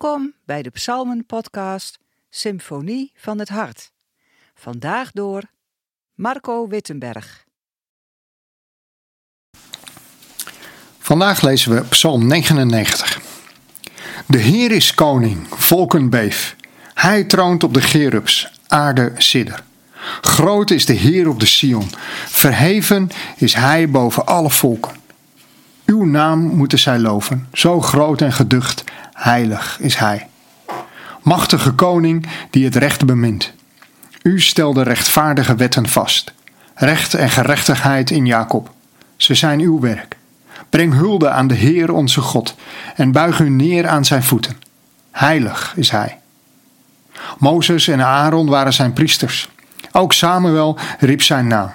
Welkom bij de Psalmen-podcast Symfonie van het Hart. Vandaag door Marco Wittenberg. Vandaag lezen we Psalm 99. De Heer is koning, volken beef. Hij troont op de gerubs, aarde sidder. Groot is de Heer op de Sion, verheven is Hij boven alle volken. Uw naam moeten zij loven, zo groot en geducht, heilig is Hij. Machtige koning die het recht bemint. U stelde rechtvaardige wetten vast, recht en gerechtigheid in Jacob. Ze zijn uw werk. Breng hulde aan de Heer onze God en buig u neer aan zijn voeten. Heilig is Hij. Mozes en Aaron waren zijn priesters. Ook Samuel riep zijn naam.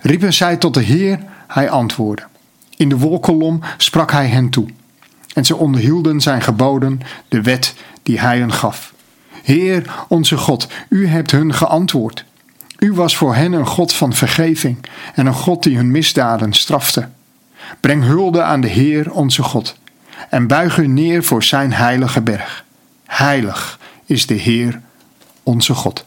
Riepen zij tot de Heer, hij antwoordde. In de wolkolom sprak hij hen toe. En ze onderhielden zijn geboden, de wet die hij hen gaf. Heer, onze God, u hebt hun geantwoord. U was voor hen een God van vergeving en een God die hun misdaden strafte. Breng hulde aan de Heer, onze God, en buig u neer voor zijn heilige berg. Heilig is de Heer, onze God.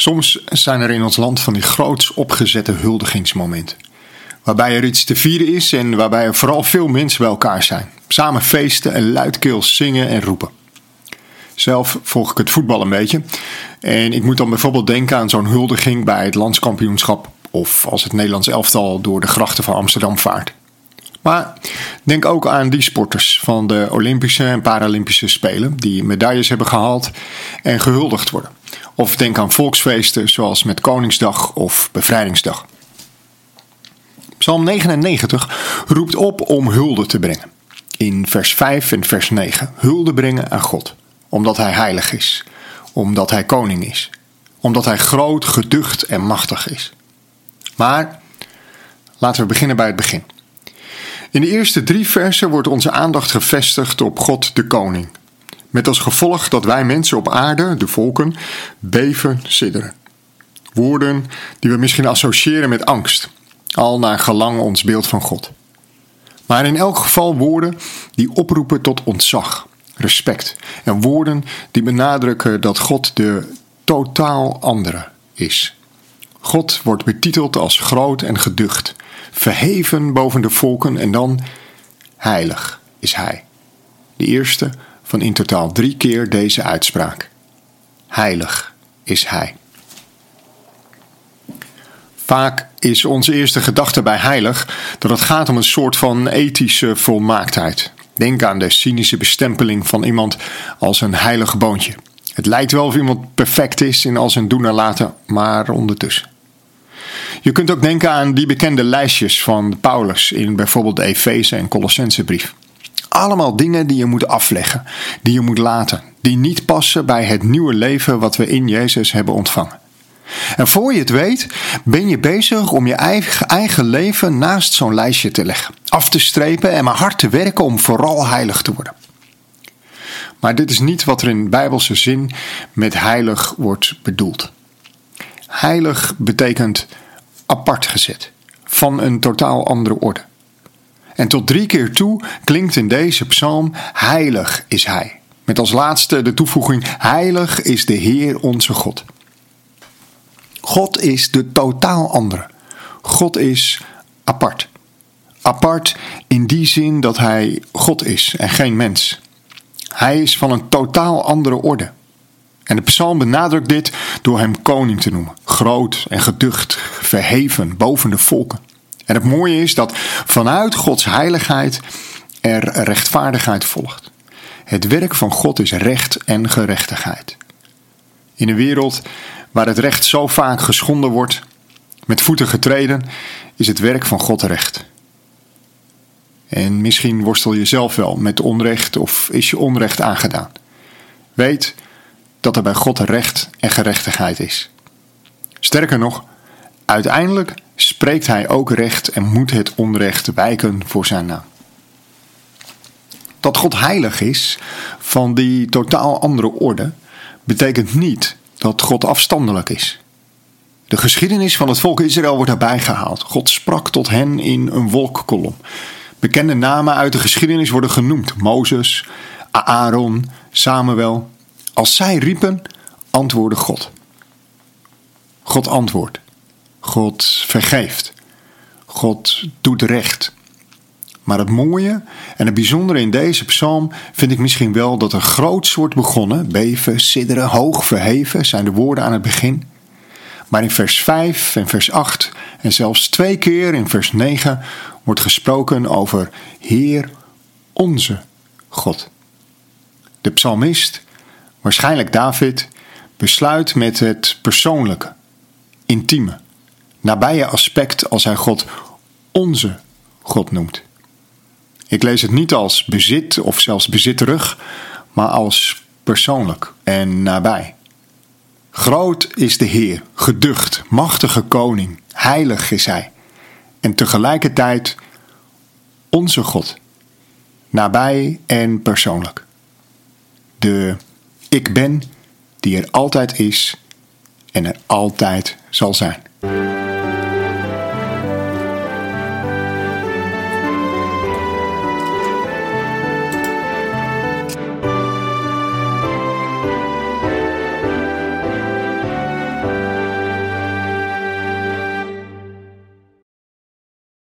Soms zijn er in ons land van die groots opgezette huldigingsmomenten. Waarbij er iets te vieren is en waarbij er vooral veel mensen bij elkaar zijn. Samen feesten en luidkeels zingen en roepen. Zelf volg ik het voetbal een beetje. En ik moet dan bijvoorbeeld denken aan zo'n huldiging bij het landskampioenschap. Of als het Nederlands elftal door de grachten van Amsterdam vaart. Maar denk ook aan die sporters van de Olympische en Paralympische Spelen. Die medailles hebben gehaald en gehuldigd worden. Of denk aan volksfeesten zoals met Koningsdag of Bevrijdingsdag. Psalm 99 roept op om hulde te brengen. In vers 5 en vers 9 hulde brengen aan God, omdat Hij heilig is, omdat Hij koning is, omdat Hij groot, geducht en machtig is. Maar laten we beginnen bij het begin. In de eerste drie versen wordt onze aandacht gevestigd op God de Koning, met als gevolg dat wij mensen op aarde, de volken, beven, sidderen. Woorden die we misschien associëren met angst, al naar gelang ons beeld van God. Maar in elk geval woorden die oproepen tot ontzag, respect en woorden die benadrukken dat God de totaal andere is. God wordt betiteld als groot en geducht, verheven boven de volken en dan heilig is Hij. De eerste van in totaal drie keer deze uitspraak. Heilig is Hij. Vaak is onze eerste gedachte bij heilig dat het gaat om een soort van ethische volmaaktheid. Denk aan de cynische bestempeling van iemand als een heilig boontje. Het lijkt wel of iemand perfect is in al zijn doen en laten, maar ondertussen. Je kunt ook denken aan die bekende lijstjes van Paulus in bijvoorbeeld de Efeze en Colossensebrief. Allemaal dingen die je moet afleggen, die je moet laten, die niet passen bij het nieuwe leven wat we in Jezus hebben ontvangen. En voor je het weet, ben je bezig om je eigen, leven naast zo'n lijstje te leggen, af te strepen en maar hard te werken om vooral heilig te worden. Maar dit is niet wat er in bijbelse zin met heilig wordt bedoeld. Heilig betekent apart gezet, van een totaal andere orde. En tot drie keer toe klinkt in deze psalm: Heilig is Hij. Met als laatste de toevoeging: Heilig is de Heer onze God. God is de totaal andere. God is apart. Apart in die zin dat Hij God is en geen mens. Hij is van een totaal andere orde. En de psalm benadrukt dit door hem koning te noemen. Groot en geducht, verheven boven de volken. En het mooie is dat vanuit Gods heiligheid er rechtvaardigheid volgt. Het werk van God is recht en gerechtigheid. In een wereld waar het recht zo vaak geschonden wordt, met voeten getreden, is het werk van God recht. En misschien worstel je zelf wel met onrecht of is je onrecht aangedaan. Weet dat er bij God recht en gerechtigheid is. Sterker nog, uiteindelijk spreekt hij ook recht en moet het onrecht wijken voor zijn naam. Dat God heilig is van die totaal andere orde, betekent niet dat God afstandelijk is. De geschiedenis van het volk Israël wordt daarbij gehaald. God sprak tot hen in een wolkkolom. Bekende namen uit de geschiedenis worden genoemd: Mozes, Aaron, Samuel. Als zij riepen, antwoordde God. God antwoordt. God vergeeft. God doet recht. Maar het mooie en het bijzondere in deze psalm vind ik misschien wel dat er groots wordt begonnen. Beven, sidderen, hoog verheven zijn de woorden aan het begin. Maar in vers 5 en vers 8 en zelfs twee keer in vers 9 wordt gesproken over Heer onze God. De psalmist, waarschijnlijk David, besluit met het persoonlijke, intieme, nabije aspect als hij God onze God noemt. Ik lees het niet als bezit of zelfs bezitterig, maar als persoonlijk en nabij. Groot is de Heer, geducht, machtige koning, heilig is Hij. En tegelijkertijd onze God, nabij en persoonlijk. De ik ben die er altijd is en er altijd zal zijn.